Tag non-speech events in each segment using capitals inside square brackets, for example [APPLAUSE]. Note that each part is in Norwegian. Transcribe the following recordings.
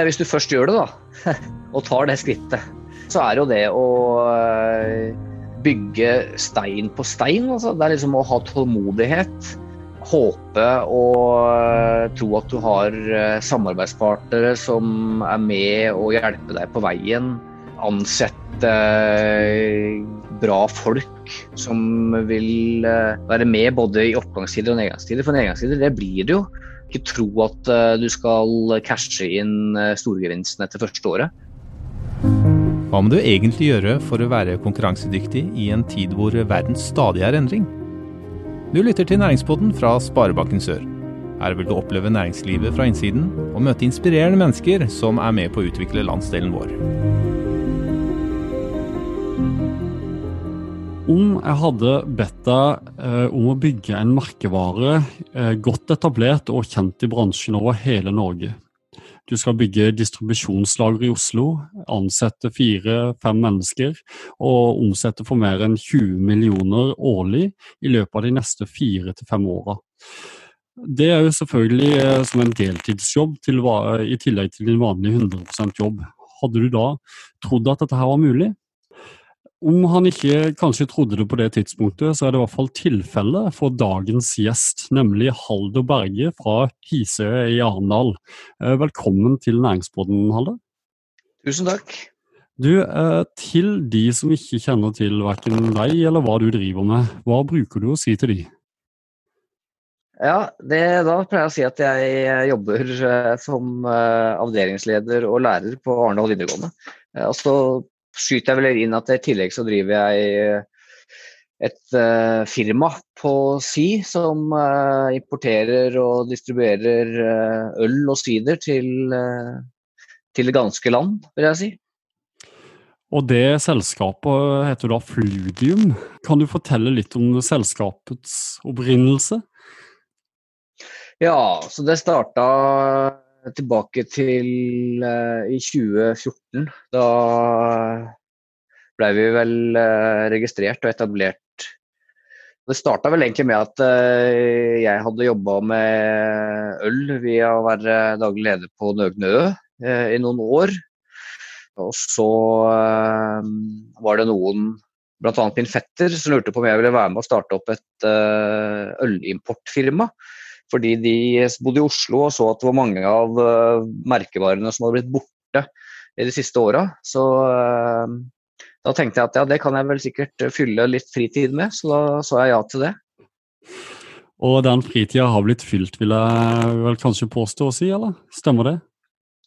Hvis du først gjør det, da, [LAUGHS] og tar det skrittet, så er jo det å eh, bygge stein på stein. Altså. Det er liksom å ha tålmodighet. Håpe og eh, tro at du har eh, samarbeidspartnere som er med og hjelper deg på veien. Ansette bra folk som vil være med både i oppgangstider og nedgangstider. For nedgangstider det blir det jo ikke tro at eh, du skal cashe inn eh, storgevinsten etter første året. Hva må du egentlig gjøre for å være konkurransedyktig i en tid hvor verden stadig er endring? Du lytter til Næringspodden fra Sparebanken Sør. Her vil du oppleve næringslivet fra innsiden og møte inspirerende mennesker som er med på å utvikle landsdelen vår. Om jeg hadde bedt deg eh, om å bygge en merkevare eh, godt etablert og kjent i bransjen over hele Norge. Du skal bygge distribusjonslager i Oslo, ansette fire-fem mennesker og omsette for mer enn 20 millioner årlig i løpet av de neste fire til fem åra. Det er jo selvfølgelig eh, som en deltidsjobb til, i tillegg til din vanlige 100% jobb. Hadde du da trodd at dette her var mulig? Om han ikke kanskje trodde det på det tidspunktet, så er det i hvert fall tilfellet for dagens gjest, nemlig Halder Berge fra Hisøya i Arendal. Eh, velkommen til Næringspodden, Halder. Tusen takk. Du, eh, Til de som ikke kjenner til verken deg eller hva du driver med, hva bruker du å si til de? Ja, det, Da pleier jeg å si at jeg jobber eh, som avdelingsleder og lærer på Arendal videregående. Altså skyter jeg vel inn at i tillegg så driver jeg et uh, firma på si som uh, importerer og distribuerer uh, øl og sider til, til det ganske land, vil jeg si. Og det selskapet heter da Fludium. Kan du fortelle litt om selskapets opprinnelse? Ja, så det starta tilbake til uh, i 2014. Da ble vi vel uh, registrert og etablert. Det starta vel egentlig med at uh, jeg hadde jobba med øl via å være daglig leder på Nøgne Ø i noen år. Og så var det noen, bl.a. min fetter, som lurte på om jeg ville være med og starte opp et ølimportfirma. Fordi de bodde i Oslo og så at det var mange av uh, merkevarene som hadde blitt borte i de siste åra. Så uh, da tenkte jeg at ja, det kan jeg vel sikkert fylle litt fritid med, så da sa jeg ja til det. Og den fritida har blitt fylt, vil jeg vel kanskje påstå å si, eller? Stemmer det?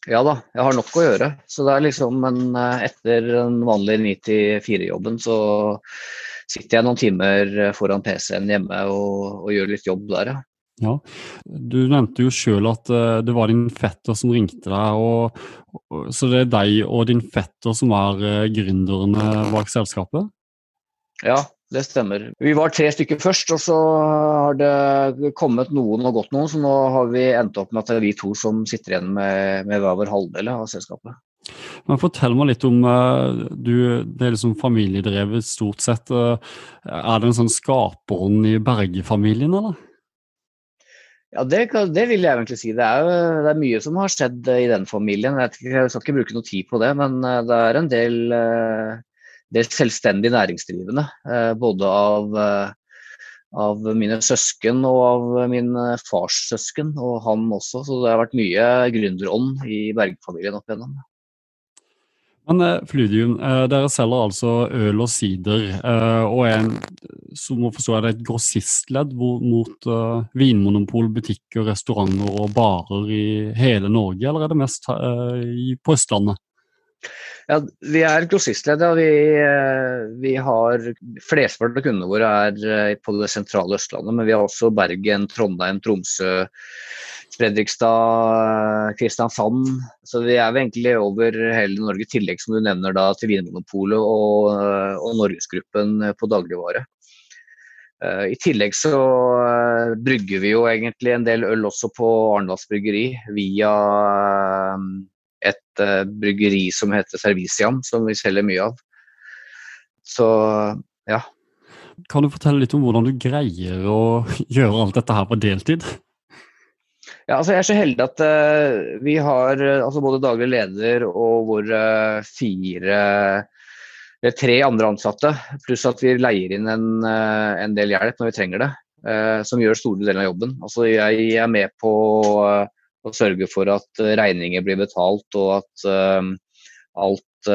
Ja da, jeg har nok å gjøre. Så det er liksom en, eh, etter den vanlige 9-4-jobben, så sitter jeg noen timer foran PC-en hjemme og, og, gjør litt jobb der, ja. Ja, Du nevnte jo sjøl at uh, det var din fetter som ringte deg. Og, så det er deg og din fetter som er uh, gründerne bak selskapet? Ja, det stemmer. Vi var tre stykker først, og så har det kommet noen og gått noen. Så nå har vi endt opp med at det er vi to som sitter igjen med, med hver vår halvdel av selskapet. Men Fortell meg litt om uh, du, Det er liksom familiedrevet stort sett. er det en sånn skaperånd i Berge-familien, eller? Ja, det, det, vil jeg egentlig si. Det er, det er, mye som har skjedd i den familien. Jeg, ikke, jeg, skal ikke bruke noe tid på det, men eh, det er en del, eh, del selvstendig næringsdrivende. Eh, både av, av, mine søsken og av min fars søsken, og han også. Så det har vært mye gründerånd i Berg-familien opp igjennom. Men eh, Fludium, eh, dere selger altså øl og sider, eh, og er som må forstå, er det et grossistledd mot vinmonopol, butikker, restauranter og barer i hele Norge, eller er det mest på Østlandet? Ja, Vi er grossistledd. og Vi, vi har Flesteparten av kundene våre er på det sentrale Østlandet, men vi har også Bergen, Trondheim, Tromsø, Fredrikstad, Kristiansand. Så vi er egentlig over hele Norge, i tillegg som du nevner da, til Vinmonopolet og, og Norgesgruppen på dagligvare. I tillegg så brygger vi jo egentlig en del øl også på Arendals bryggeri via et bryggeri som heter Serviciam, som vi selger mye av. Så ja. Kan du fortelle litt om hvordan du greier å [LAUGHS] gjøre alt dette her på deltid? Ja, altså jeg er så heldig at uh, vi har altså både daglig leder og våre fire eller tre andre ansatte, pluss at vi leier inn en, uh, en del hjelp når vi trenger det, uh, som gjør store deler av jobben. Altså jeg er med på å sørge for at regninger blir betalt, og at alt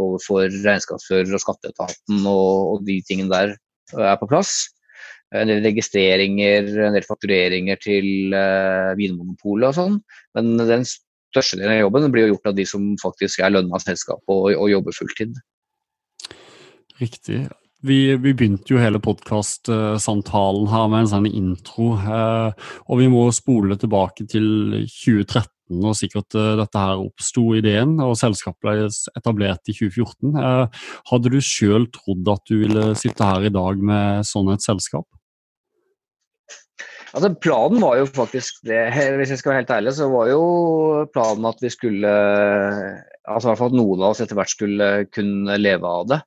overfor regnskapsfører og skatteetaten og, og de tingene der er på plass en del registreringer, en del faktureringer til Vinmonopolet og sånn. Men den største delen av jobben blir jo gjort av de som faktisk er lønna av selskapet og, og, jobber fulltid. Riktig. Vi, vi begynte jo hele podkastsamtalen her med en sånn intro. Uh, og vi må spole tilbake til 2013 og sikkert uh, dette her oppsto ideen, og selskapet ble etablert i 2014. hadde du sjøl trodd at du ville sitte her i dag med sånn et selskap? Altså, planen var jo faktisk det, [LAUGHS] hvis jeg skal være helt ærlig, så var jo planen at vi skulle altså i hvert fall at noen av oss etter hvert skulle kunne leve av det.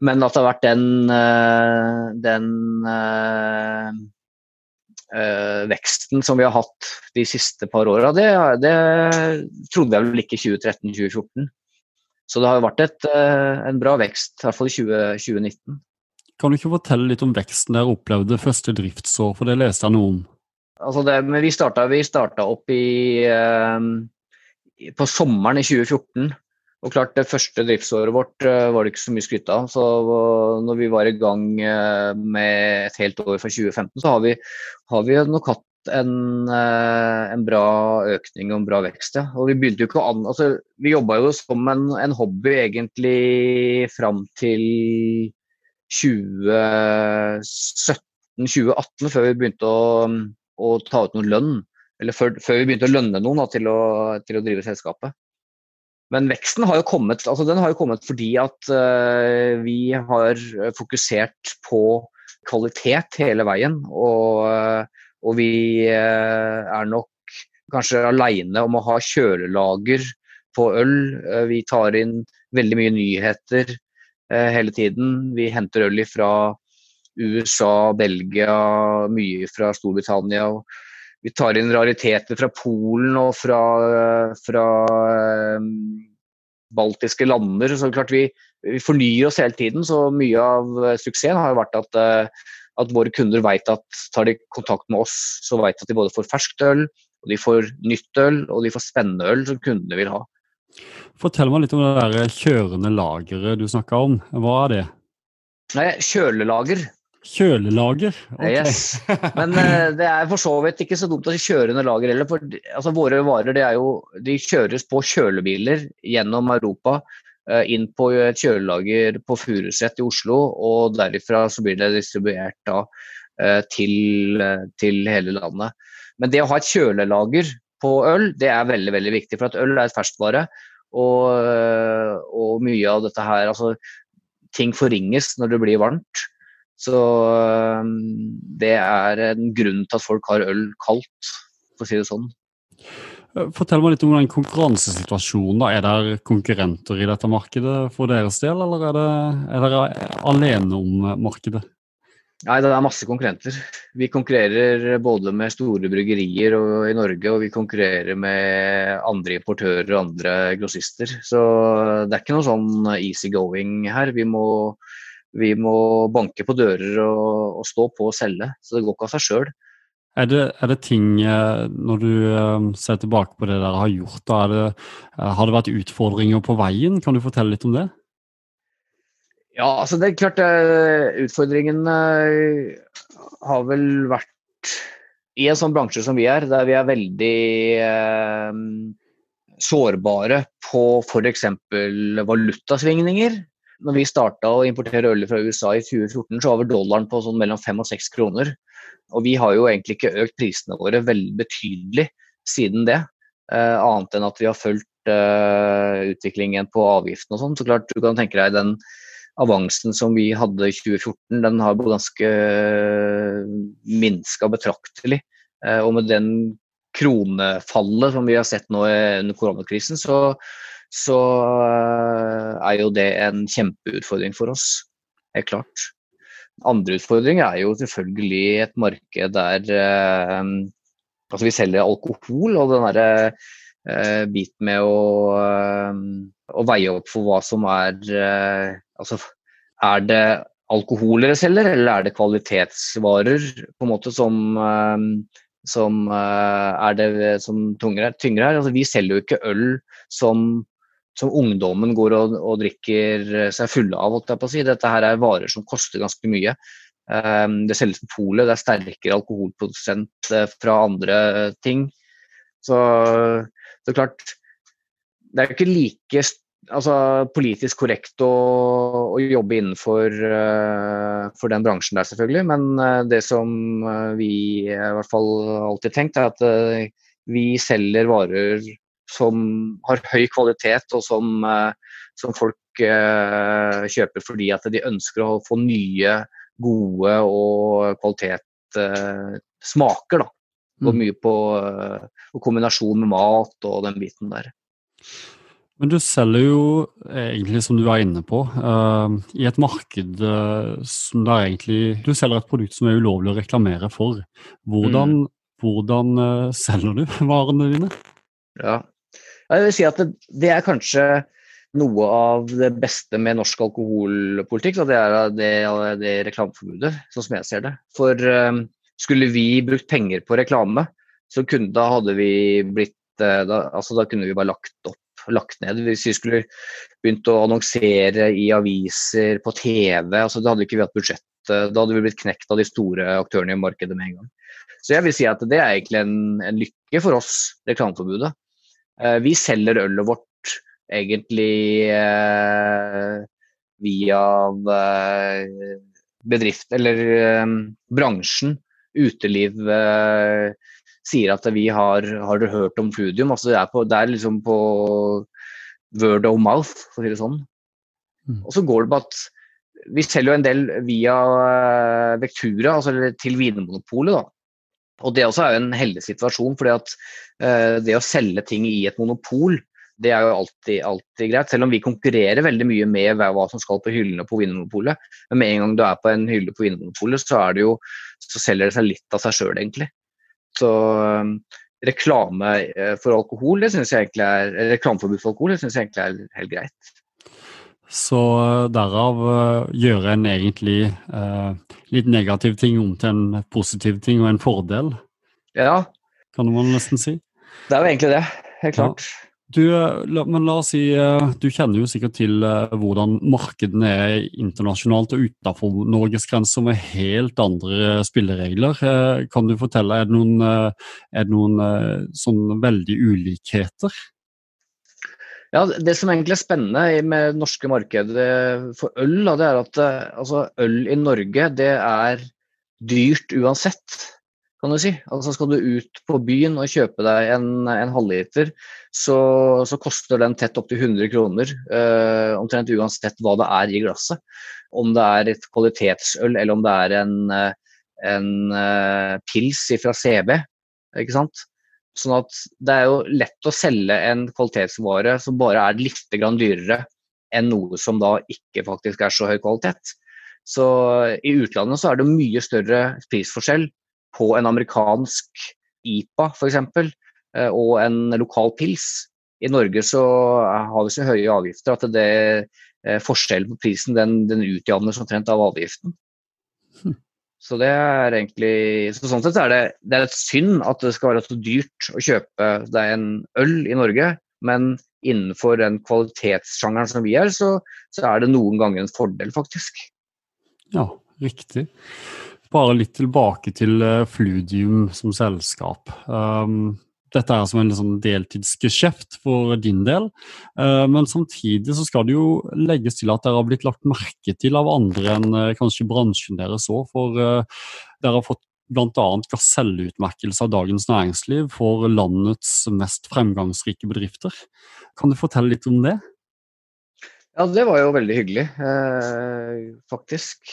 Men at det har vært den, eh, den øh, øh, veksten som vi har hatt de siste par åra, det, det, trodde jeg vel ikke i 2013-2014. Så det har jo vært et, en bra vekst, i hvert fall i 2019. Kan du ikke fortelle litt om veksten dere opplevde første driftsår, for det leste jeg noe om? Altså det, vi starta, vi starta opp i, eh, på sommeren i 2014. Og klart Det første driftsåret vårt eh, var det ikke så mye skryt av. Så når vi var i gang eh, med et helt år fra 2015, så har vi, har vi nok hatt en, eh, en, bra økning og en bra vekst. Ja. Og vi begynte jo ikke an, altså, vi jobba jo som en, en hobby egentlig fram til 2017-2018, før vi begynte å, å, ta ut noen lønn. Eller før, før vi begynte å lønne noen da, til, å, til, å, drive selskapet. Men veksten har jo kommet, altså den har jo kommet fordi at uh, vi har fokusert på kvalitet hele veien. Og, uh, og vi uh, er nok kanskje aleine om å ha kjølelager på øl. vi tar inn veldig mye nyheter Eh, hele tiden. Vi henter øl fra USA, Belgia, mye fra Storbritannia. Vi tar inn rariteter fra Polen og fra, fra um, baltiske lander. Så klart vi, vi, fornyer oss hele tiden, så mye av suksessen har vært at, at våre kunder vet at tar de kontakt med oss, så vet de at de både får ferskt øl, og de får nytt øl, og de får spennende øl som kundene vil ha. Fortell meg litt om det der kjørende lageret du snakka om. Hva er det? Nei, kjølelager. Kjølelager? Okay. Yes. Men uh, det er for så vidt ikke så dumt å si kjørende lager heller. For altså, våre varer det er jo, de kjøres på kjølebiler gjennom Europa. Uh, inn på et kjølelager på Furuset i Oslo, og derifra så blir det distribuert da, uh, til, til hele landet. Men det å ha et kjølelager på øl, det er veldig veldig viktig. For at øl er et ferskvare. Og, og, mye av dette her altså, Ting forringes når det blir varmt. Så det er en grunn til at folk har øl kaldt, for å si det sånn. Fortell meg litt om den konkurransesituasjonen. Er det konkurrenter i dette markedet for deres del, eller er, det, er dere alene om markedet? Nei, det er masse konkurrenter. Vi konkurrerer både med store bryggerier i Norge, og vi konkurrerer med andre importører og andre grossister. Så det er ikke noe sånn easy going her. Vi må, vi må banke på dører og, og, stå på og selge. Så det går ikke av seg sjøl. Er det, er det, ting, eh, når du eh, ser tilbake på det dere har gjort, da det, eh, har det vært utfordringer på veien? Kan du fortelle litt om det? Ja, altså det er klart Utfordringen har vel vært i en sånn bransje som vi er, der vi er veldig eh, sårbare på f.eks. valutasvingninger. Når vi starta å importere øl fra USA i 2014, så var vel dollaren på sånn mellom fem og seks kroner. Og vi har jo egentlig ikke økt prisene våre veldig betydelig siden det. annet enn at vi har fulgt utviklingen på avgiftene og sånn. Så klart du kan tenke deg den avansen som vi hadde i 2014, den har ganske eh, minska betraktelig. Eh, og med den kronefallet som vi har sett nå under koronakrisen, så, så eh, er jo det en kjempeutfordring for oss. Helt klart. andre utfordringer er jo selvfølgelig et marked der eh, altså vi selger alkohol, og den derre eh, biten med å, eh, å, veie opp for hva som er eh, Altså, er det alkohol dere selger, eller er det kvalitetsvarer på en måte som, eh, som er det som tyngre her? Altså, vi selger jo ikke øl som som ungdommen går og, og, drikker seg fulle av. holdt jeg på å si. Dette her er varer som koster ganske mye. Um, det selges på polet, det er sterkere alkoholprodusent uh, fra andre ting. Så, det er klart Det er jo ikke like altså, politisk korrekt å, å jobbe innenfor for den bransjen der, selvfølgelig. Men det som vi i hvert fall alltid tenkt, er at vi selger varer som har høy kvalitet, og som, eh, som folk uh, kjøper fordi at de ønsker å få nye, gode og kvalitet uh, smaker. da. Går mm. mye på uh, kombinasjon med mat og den biten der. Men du selger jo egentlig, som du er inne på, uh, i et marked uh, som det er egentlig Du selger et produkt som er ulovlig å reklamere for. Hvordan, mm. hvordan uh, selger du [LAUGHS] varene dine? Ja, jeg vil si at det, det, er kanskje noe av det beste med norsk alkoholpolitikk. det er det, det reklameforbudet, sånn som jeg ser det. For um, skulle vi brukt penger på reklame, så kunne, da hadde vi blitt uh, da, altså, da kunne vi bare lagt opp lagt ned. Hvis vi skulle begynt å annonsere i aviser, på TV, altså, da hadde vi ikke hatt budsjett. Da hadde vi blitt knekt av de store aktørene i markedet med en gang. Så jeg vil si at det er egentlig en, en lykke for oss, reklameforbudet. Eh, vi selger ølet vårt egentlig eh, via eh, bedrift, eller bransjen. Uteliv sier at vi har Har dere hørt om Fludium? Altså det, er på, det er liksom på word of mouth, for å si det sånn. Mm. Og så går det på at vi selger jo en del via Vektura, altså til Vinmonopolet. da. Og Det også er jo en heldig situasjon, fordi at uh, det å selge ting i et monopol, det er jo alltid, alltid, greit. Selv om vi konkurrerer veldig mye med hva som skal på hyllene på Vinmonopolet. Men med en gang du er på en hylle på Vinmonopolet, så, så selger det seg litt av seg sjøl, egentlig. Så um, reklame eh, for alkohol, det synes jeg egentlig er, reklameforbud for alkohol, det syns jeg egentlig er helt greit. Så eh, derav uh, gjøre en egentlig uh, litt negativ ting om til en positiv ting og en fordel. Ja. Kan man nesten si. Det er jo egentlig det. Helt klart. Ja. Du, la, men la oss si, du kjenner jo sikkert til hvordan markedene er internasjonalt og utenfor Norges grenser med helt andre spilleregler. kan du fortelle, er det noen, er det noen sånn veldig ulikheter? Ja, Det som egentlig er spennende med norske markedet for øl, da, det er at eh, altså, øl i Norge det er dyrt uansett, kan du si. Altså Skal du ut på byen og kjøpe deg en, en halvliter, så, så, koster den tett opptil 100 kroner. Eh, omtrent uansett hva det er i glasset. Om det er et kvalitetsøl eller om det er en, en, en uh, pils fra CB. ikke sant? Sånn at det er jo lett å selge en kvalitetsvare som bare er litt dyrere enn noe som da ikke faktisk er så høy kvalitet. Så i utlandet så er det mye større prisforskjell på en amerikansk IPA f.eks. Eh, og en lokal pils. I Norge så har vi så høye avgifter at det, eh, forskjellen på prisen den, den utjevnes omtrent av avgiften. Så det er egentlig så Sånn sett er det, det er et synd at det skal være så dyrt å kjøpe deg en øl i Norge, men innenfor den kvalitetssjangeren som vi er, så, så er det noen ganger en fordel, faktisk. Ja, riktig. Bare litt tilbake til uh, Fludium som selskap. Um, dette er som en sånn deltidsgeskjeft for din del. Eh, men samtidig så skal det jo legges til at dere har blitt lagt merke til av andre enn eh, kanskje bransjen deres òg. For eh, dere har fått bl.a. gaselleutmerkelse av Dagens Næringsliv for landets mest fremgangsrike bedrifter. Kan du fortelle litt om det? Ja, det var jo veldig hyggelig, faktisk.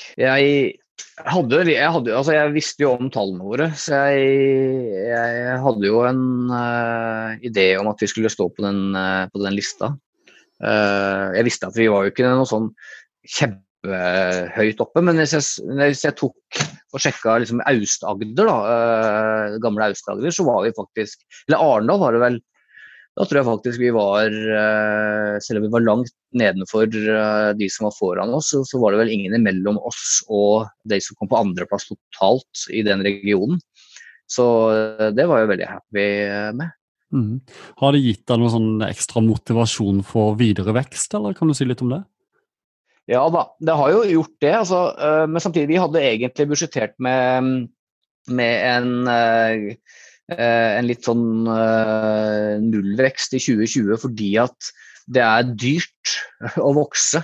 Jeg hadde, jeg, hadde, altså jeg visste jo om tallene våre, så jeg, jeg hadde jo en uh, idé om at vi skulle stå på den, uh, på den lista. Uh, jeg visste at vi var jo ikke noe sånn kjempehøyt oppe. Men hvis jeg, hvis tok og sjekka liksom Aust-Agder, da, gamle Aust-Agder, så var vi faktisk Eller Arendal var det vel. Da tror jeg faktisk vi var uh, Selv om vi var langt nedenfor uh, de som var foran oss, så, var det vel ingen imellom oss og de som kom på andreplass totalt i den regionen. Så det var jeg veldig happy med. Mm. Har det gitt deg noe sånn ekstra motivasjon for videre vekst, eller kan du si litt om det? Ja da, det har jo gjort det. Altså, men samtidig, vi hadde egentlig budsjettert med, med en, en litt sånn nullvekst i 2020 fordi at det er dyrt [LAUGHS] å vokse.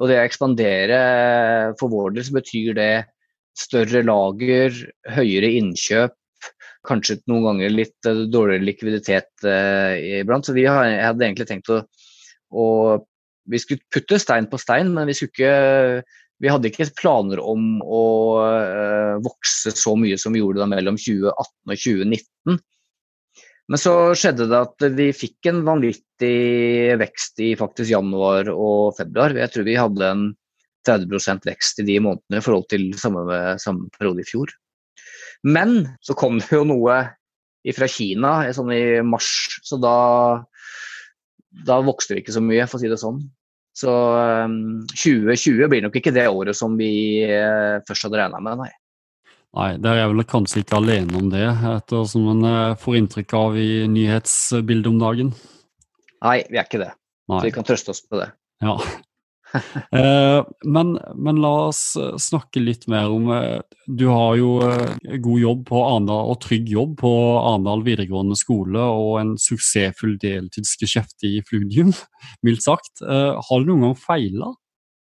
Og det å ekspandere for vår del så betyr det større lager, høyere innkjøp, kanskje noen ganger litt dårligere likviditet iblant. Så vi hadde egentlig tenkt å, å, Vi skulle putte stein på stein, men vi skulle ikke vi hadde ikke planer om å uh, vokse så mye som vi gjorde da mellom 2018 og 2019. Men så skjedde det at vi fikk en vanvittig vekst i faktisk januar og februar. Jeg tror vi hadde en 30% vekst i de månedene i forhold til samme, samme periode i fjor. Men så kom det jo noe fra Kina sånn i mars, så da, da vokste vi ikke så mye, for å si det sånn. Så um, 2020 blir nok ikke det året som vi uh, først hadde regna med, nei. Nei, der er jeg vel kanskje ikke alene om det, etter som en uh, får inntrykk av i nyhetsbildet om dagen? Nei, vi er ikke det. Nei. Så vi kan trøste oss på det. Ja, Eh, [LAUGHS] men, men, la oss eh, snakke litt mer om eh, Du har jo god jobb på Arendal, og trygg jobb på Arendal videregående skole og en suksessfull deltidsgeskjeft i Fludium, [LAUGHS] mildt sagt. Har du noen gang feila?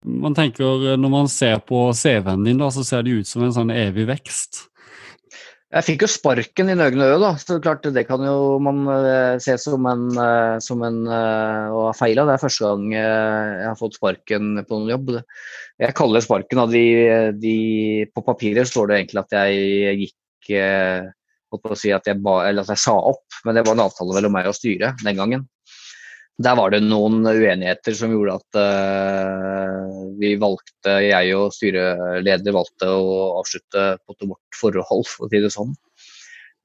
Man tenker, Når man ser på CV-en din, da, så ser det ut som en sånn evig vekst. Jeg fikk jo sparken i Nøgne Ø, da. Så klart det kan jo man uh, se som en, uh, som en uh, å ha feila. Det er første gang jeg har fått sparken på noen jobb. Jeg kaller sparken av de, de, På papiret står det egentlig at jeg gikk holdt på å si at jeg, ba, eller at jeg sa opp, men det var en avtale mellom meg og styret den gangen. Der var det noen uenigheter som gjorde at uh, vi valgte, jeg og styreleder valgte å avslutte vårt forhold, for å si det sånn.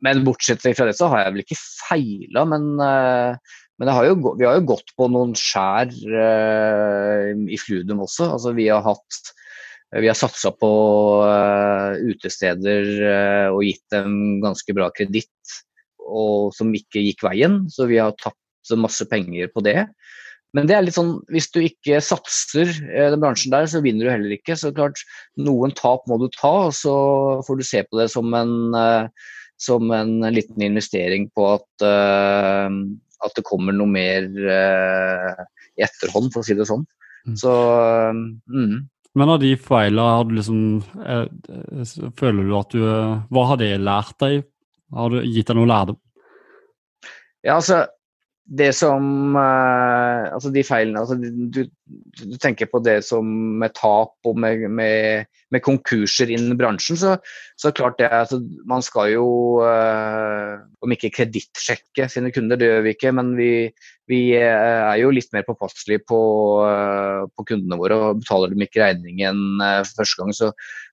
Men bortsett fra det så har jeg vel ikke feila, men, uh, men har jo, vi har jo gått på noen skjær uh, i Fludum også. Altså vi har hatt vi har satsa på utesteder og gitt dem ganske bra kreditt, som ikke gikk veien. Så vi har tapt masse penger på det. Men det er litt sånn, hvis du ikke satser i den bransjen der, så vinner du heller ikke. Så klart, noen tap må du ta, og så får du se på det som en, eh, som en liten investering på at, uh, at det kommer noe mer i etterhånd, for å si det sånn. Mm. Så mm. Men av de feilene har du liksom eh, Føler du at du Hva har det lært deg? Har du gitt deg noe lærdom? Ja, altså det som uh, Altså de feilene altså du, du, tenker på det som med tap og med, med, med konkurser innen bransjen, så, så klart det altså, Man skal jo uh, om ikke kredittsjekke sine kunder, det gjør vi ikke, men vi, vi uh, er jo litt mer påpasselige på, på, kundene våre. og Betaler de ikke regningen første gang, så,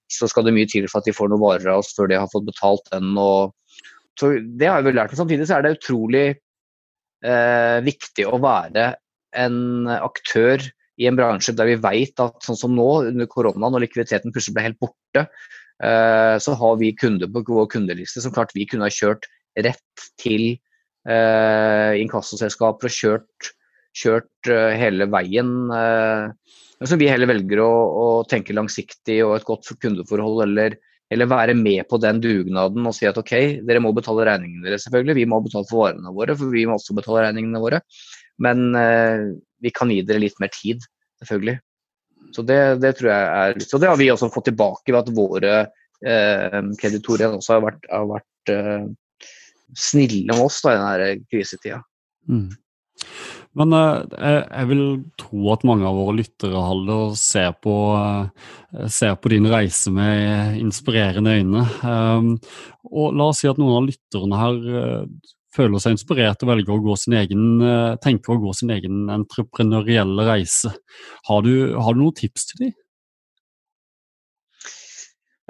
så, skal det mye til for at de får noen varer av oss før de har fått betalt den. og så Det har vi lært. Men samtidig så er det utrolig eh, viktig å være en aktør i en bransje der vi vet at sånn som nå, under korona, når likviditeten plutselig ble helt borte, eh, så har vi kunder på vår kundeliste som klart vi kunne ha kjørt rett til eh, inkassoselskaper og kjørt, kjørt eh, hele veien. Eh, som vi heller velger å, å, tenke langsiktig og et godt kundeforhold, eller eller være med på den dugnaden og si at ok, dere må betale regningene deres, selvfølgelig. Vi må betale for varene våre, for vi må også betale regningene våre. Men eh, vi kan gi dere litt mer tid, selvfølgelig. Så det, det tror jeg er Så det har vi også fått tilbake ved at våre eh, kreditorer også har vært, har vært eh, snille med oss da, i denne krisetida. Mm. Men eh, jeg vil tro at mange av våre lyttere Halder, ser på, eh, ser på din reise med inspirerende øyne. Um, og la oss si at noen av lytterne her eh, føler seg inspirert og velger å gå sin egen, tenker å gå sin egen entreprenørielle reise. Har du, har du noen tips til dem?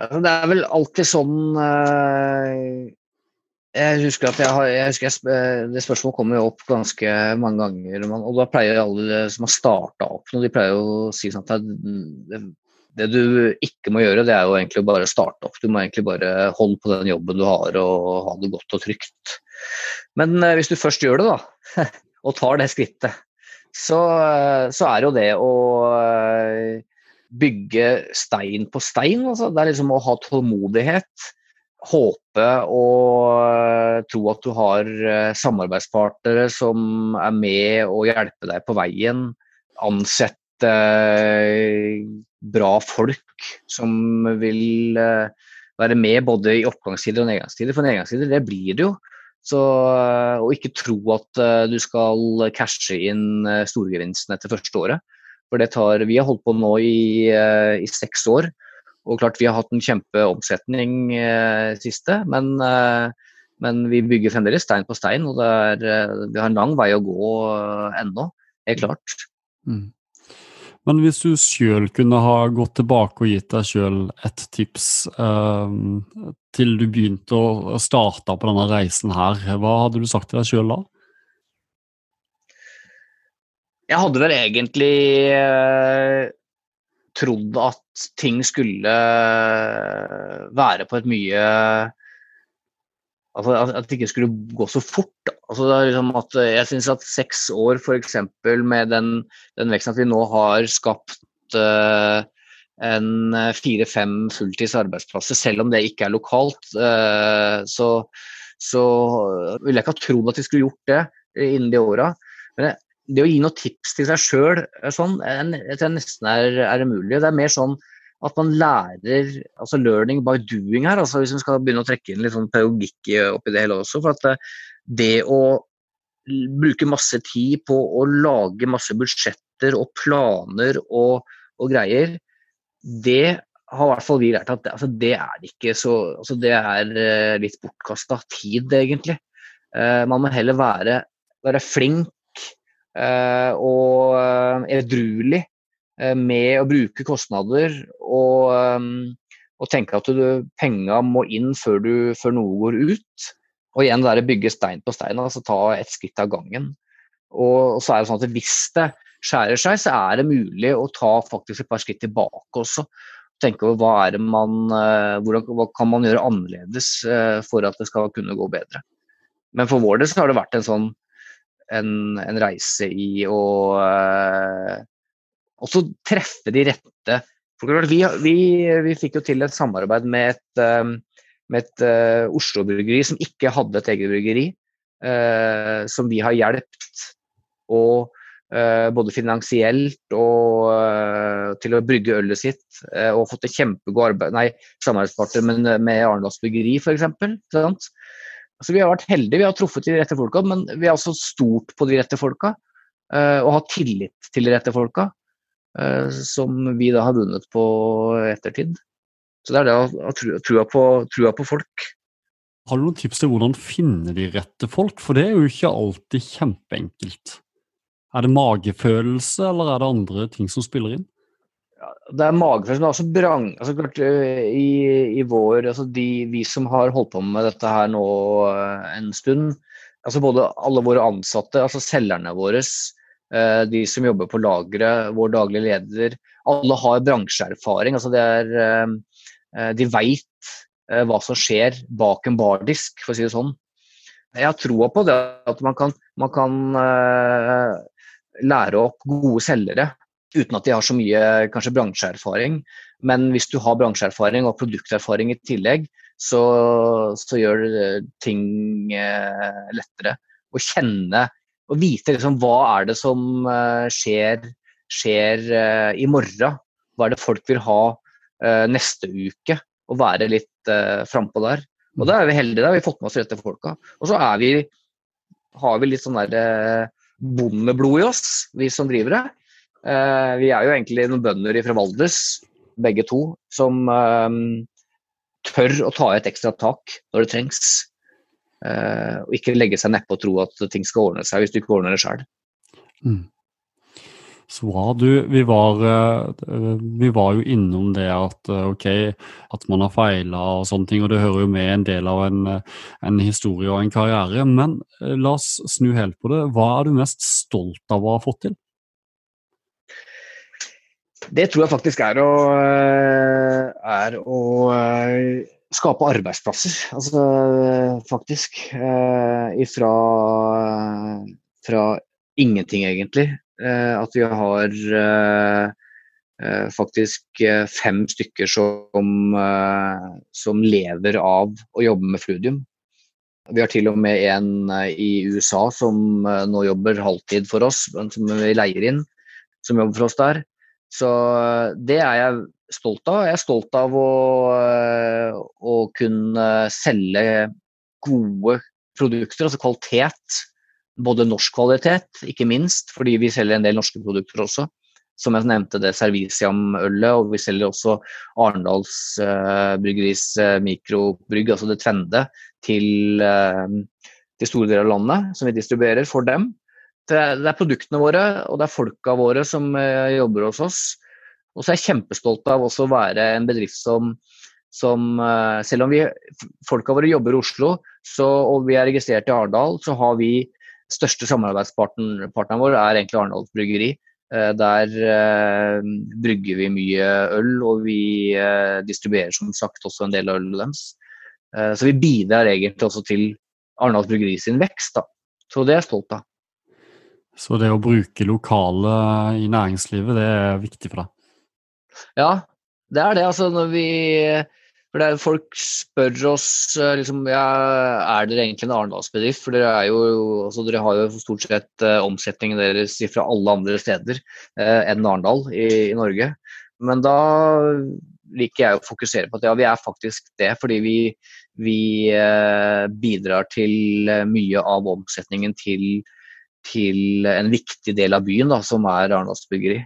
Ja, det er vel alltid sånn Jeg husker at jeg har, jeg husker jeg, Det spørsmålet kommer jo opp ganske mange ganger. Og da pleier alle som har starta opp noe, de pleier å si sånn at det, det, du ikke må gjøre, det er jo egentlig bare starte opp. Du må egentlig bare holde på den jobben du har og ha det godt og trygt. Men uh, hvis du først gjør det, da, [LAUGHS] og tar det skrittet, så, så er jo det å bygge stein på stein. Altså. Det er liksom å ha tålmodighet. Håpe og eh, tro at du har eh, samarbeidspartnere som er med og hjelper deg på veien. Ansette eh, bra folk som vil være med både i oppgangstider og nedgangstider. For nedgangstider, det blir det jo. Så, og ikke tro at du skal cashe inn storgevinsten etter første året. For det tar Vi har holdt på nå i, eh, i seks år. Og klart vi har hatt en kjempeomsetning eh, siste, men, eh, men, vi bygger fremdeles stein på stein. Og er, eh, vi har en lang vei å gå eh, ennå, helt klart. Mm. Men hvis du sjøl kunne ha gått tilbake og gitt deg sjøl et tips eh, til du begynte å starte på denne reisen her, hva hadde du sagt til deg sjøl da? Jeg hadde vel egentlig eh, trodd at ting skulle eh, være på et mye Altså at det ikke skulle gå så fort. Altså liksom at jeg syns at seks år f.eks. med den, den, veksten at vi nå har skapt uh, en fire-fem fulltids arbeidsplasser, selv om det ikke er lokalt, uh, så, så ville jeg ikke ha trodd at vi skulle gjort det innen de åra. Men jeg, det å gi noen tips til seg sjøl sånn, jeg tror nesten er, er umulig. Det er mer sånn at man lærer altså learning by doing her. altså Hvis vi skal begynne å trekke inn litt sånn pedagogikk oppi det hele også. for at eh, det å bruke masse tid på å lage masse budsjetter og planer og, og greier, det har i hvert fall vi lært at altså, det er ikke så altså, Det er litt bortkasta tid, egentlig. Man må heller være, være flink Eh, og eh, edruelig eh, med å bruke kostnader og, og tenke at du, penga må inn før, du, før, noe går ut. Og igjen det bygge stein på stein, altså ta ett skritt av gangen. Og, så er det sånn at hvis det skjærer seg, så er det mulig å ta faktisk et par skritt tilbake også. Tenke over hva, er det man, hvordan, hva kan man gjøre annerledes for at det skal kunne gå bedre. Men for vår del så har det vært en sånn en, en reise i å uh, også treffe de rette vi, vi, vi, fikk jo til et samarbeid med et, um, med et uh, Oslo-bryggeri som ikke hadde et eget bryggeri, uh, som vi har hjulpet og både finansielt og til å brygge ølet sitt. og fått et kjempegod arbeid, nei, samarbeidspartner med, med Arendals Bryggeri f.eks. Altså, vi har vært heldige, vi har truffet de rette folka, men vi har også stolt på de rette folka. Uh, og har tillit til de rette folka, uh, som vi da har vunnet på ettertid. Så det er det å trua på, trua på folk. Har du noen tips til hvordan finne de rette folk? For det er jo ikke alltid kjempeenkelt. Er det magefølelse, eller er det andre ting som spiller inn? Det er magefølelsen, men brang... Altså, klart, eh, i, i, vår altså de, Vi som har holdt på med dette her nå eh, en stund, altså både alle våre ansatte, altså selgerne våre, eh, de som jobber på lageret, vår daglige leder, alle har bransjeerfaring. altså det er De veit hva som skjer bak en bardisk, for å si det sånn. Jeg har troa på det at man kan, man kan lære opp gode selgere uten at de har så mye kanskje bransjeerfaring. Men hvis du har bransjeerfaring og produkterfaring i tillegg, så, så gjør ting eh, lettere. Å kjenne og vite liksom, hva er det som eh, skjer, skjer eh, i morgen. Hva er det folk vil ha eh, neste uke, og være litt eh, frampå der. Og da er vi heldige, da har vi fått med oss rette folka. Og så vi, har vi litt sånn der eh, bondeblod i oss, vi som driver det. Uh, vi er jo egentlig noen bønder fra Valdres, begge to, som uh, tør å ta et ekstra tak når det trengs. Uh, og ikke legge seg nedpå og tro at ting skal ordne seg hvis du ikke ordner det sjøl. Mm. Så bra. Du, vi var, eh, vi var, jo innom det at eh, ok, at man har feila og sånne ting, og det hører jo med en del av en, en, historie og en karriere. Men la oss snu helt på det. Hva er du mest stolt av å ha fått til? Det tror jeg faktisk er å, er å skape arbeidsplasser. Altså faktisk. Ifra fra ingenting, egentlig. Eh, at vi har eh, faktisk fem stykker som, som lever av å jobbe med Fludium. Vi har til og med en i USA som nå jobber halvtid for oss, som vi leier inn, som jobber for oss der. Så det er jeg stolt av. Jeg er stolt av å, å kunne selge gode produkter, altså kvalitet både norsk kvalitet, ikke minst, fordi vi selger en del norske produkter også. Som jeg nevnte, det Serviciam-ølet, og vi selger også Arendals uh, Bryggeris uh, mikrobrygg, altså det Tvende, til, uh, til, store deler av landet, som vi distribuerer for dem. Det er, produktene våre og det er folka våre som uh, jobber hos oss. Og så er jeg kjempestolt av også å være en bedrift som, som selv om vi, folka våre jobber i Oslo så, og vi er registrert i Arendal, så har vi største samarbeidspartneren vår er egentlig Arendals Bryggeri. Eh, der eh, brygger vi mye øl, og vi eh, distribuerer som sagt også en del av ølet deres. Så vi bidrar egentlig også til Arendals Bryggeri sin vekst. Da. Så det er jeg stolt av. Så det å bruke lokale i næringslivet, det er viktig for deg? Ja, det er det. Altså når vi for er, Folk spør oss eh, liksom, ja, er dere egentlig en Arendalsbedrift. For dere, er jo, altså, dere har jo stort sett uh, omsetningen deres fra alle andre steder uh, enn Arendal i, i, Norge. Men da liker jeg å fokusere på at ja, vi er faktisk det. Fordi vi, vi uh, bidrar til mye av omsetningen til, til, en viktig del av byen, da, som er Arendalsbyggeri.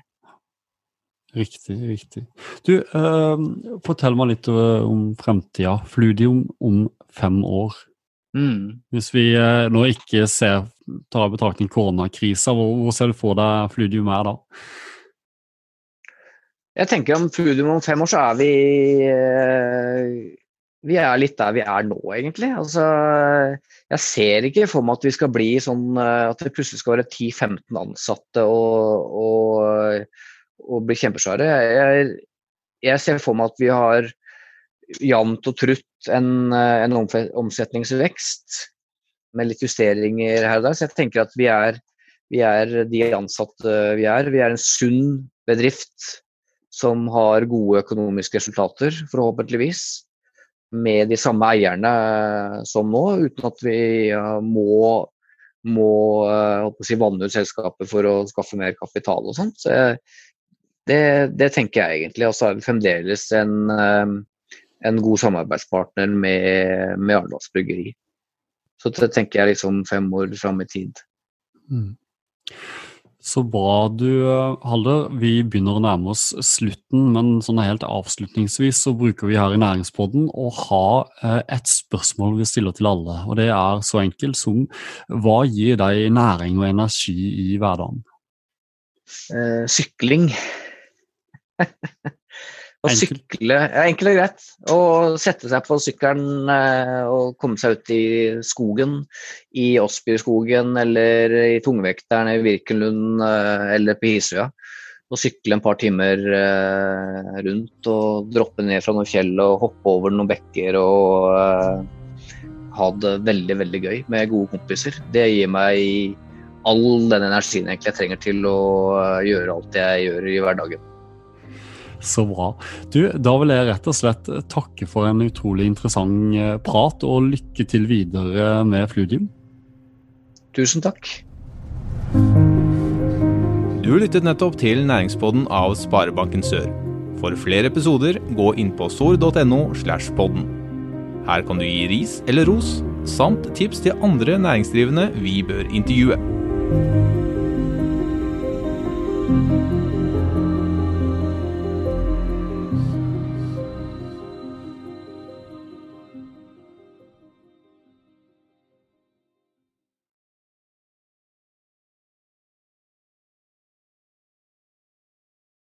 Riktig, riktig. Du, eh, fortell meg litt eh, om fremtida. Fludium om fem år. Mm. Hvis vi eh, nå ikke ser, tar i betraktning koronakrisa, hvor, hvor, ser du for deg Fludium er da? Jeg tenker om Fludium om fem år, så er vi eh, Vi er litt der vi er nå, egentlig. Altså, jeg ser ikke for meg at vi skal bli sånn eh, at det plutselig skal være 10-15 ansatte og, og og bli kjempesvære. Jeg, jeg, ser for meg at vi har jevnt og trutt en, en omsetningsvekst med litt justeringer her og der. Så jeg tenker at vi er, vi er de ansatte vi er. Vi er en sunn bedrift som har gode økonomiske resultater, forhåpentligvis. Med de samme eierne som nå, uten at vi må, må si, vanne ut selskapet for å skaffe mer kapital og sånt. Så det, det, tenker jeg egentlig. Og så er vi fremdeles en, en god samarbeidspartner med, med Arendals Bryggeri. Så det tenker jeg liksom fem år fram i tid. Mm. Så bra du, Halder. Vi begynner å nærme oss slutten, men sånn helt avslutningsvis så bruker vi her i Næringspodden å ha eh, et spørsmål vi stiller til alle. Og det er så enkelt som hva gir deg næring og energi i hverdagen? Eh, sykling. [LAUGHS] Å sykle ja, Enkelt og greit. Å sette seg på sykkelen eh, og komme seg ut i skogen. I Åsbyrskogen eller i tungvekteren i Virkenlund eh, eller på Hisøya. Og sykle en par timer eh, rundt og droppe ned fra noen fjell og hoppe over noen bekker og ha det veldig, veldig gøy med gode kompiser. Det gir meg all den energien jeg trenger til å gjøre alt jeg gjør i hverdagen. Så bra. Du, da vil jeg rett og slett takke for en utrolig interessant eh, prat, og lykke til videre med Fludium. Tusen takk. Du lyttet nettopp til næringspodden av Sparebanken Sør. For flere episoder, gå inn på sor.no. slash podden. Her kan du gi ris eller ros, samt tips til andre næringsdrivende vi bør intervjue.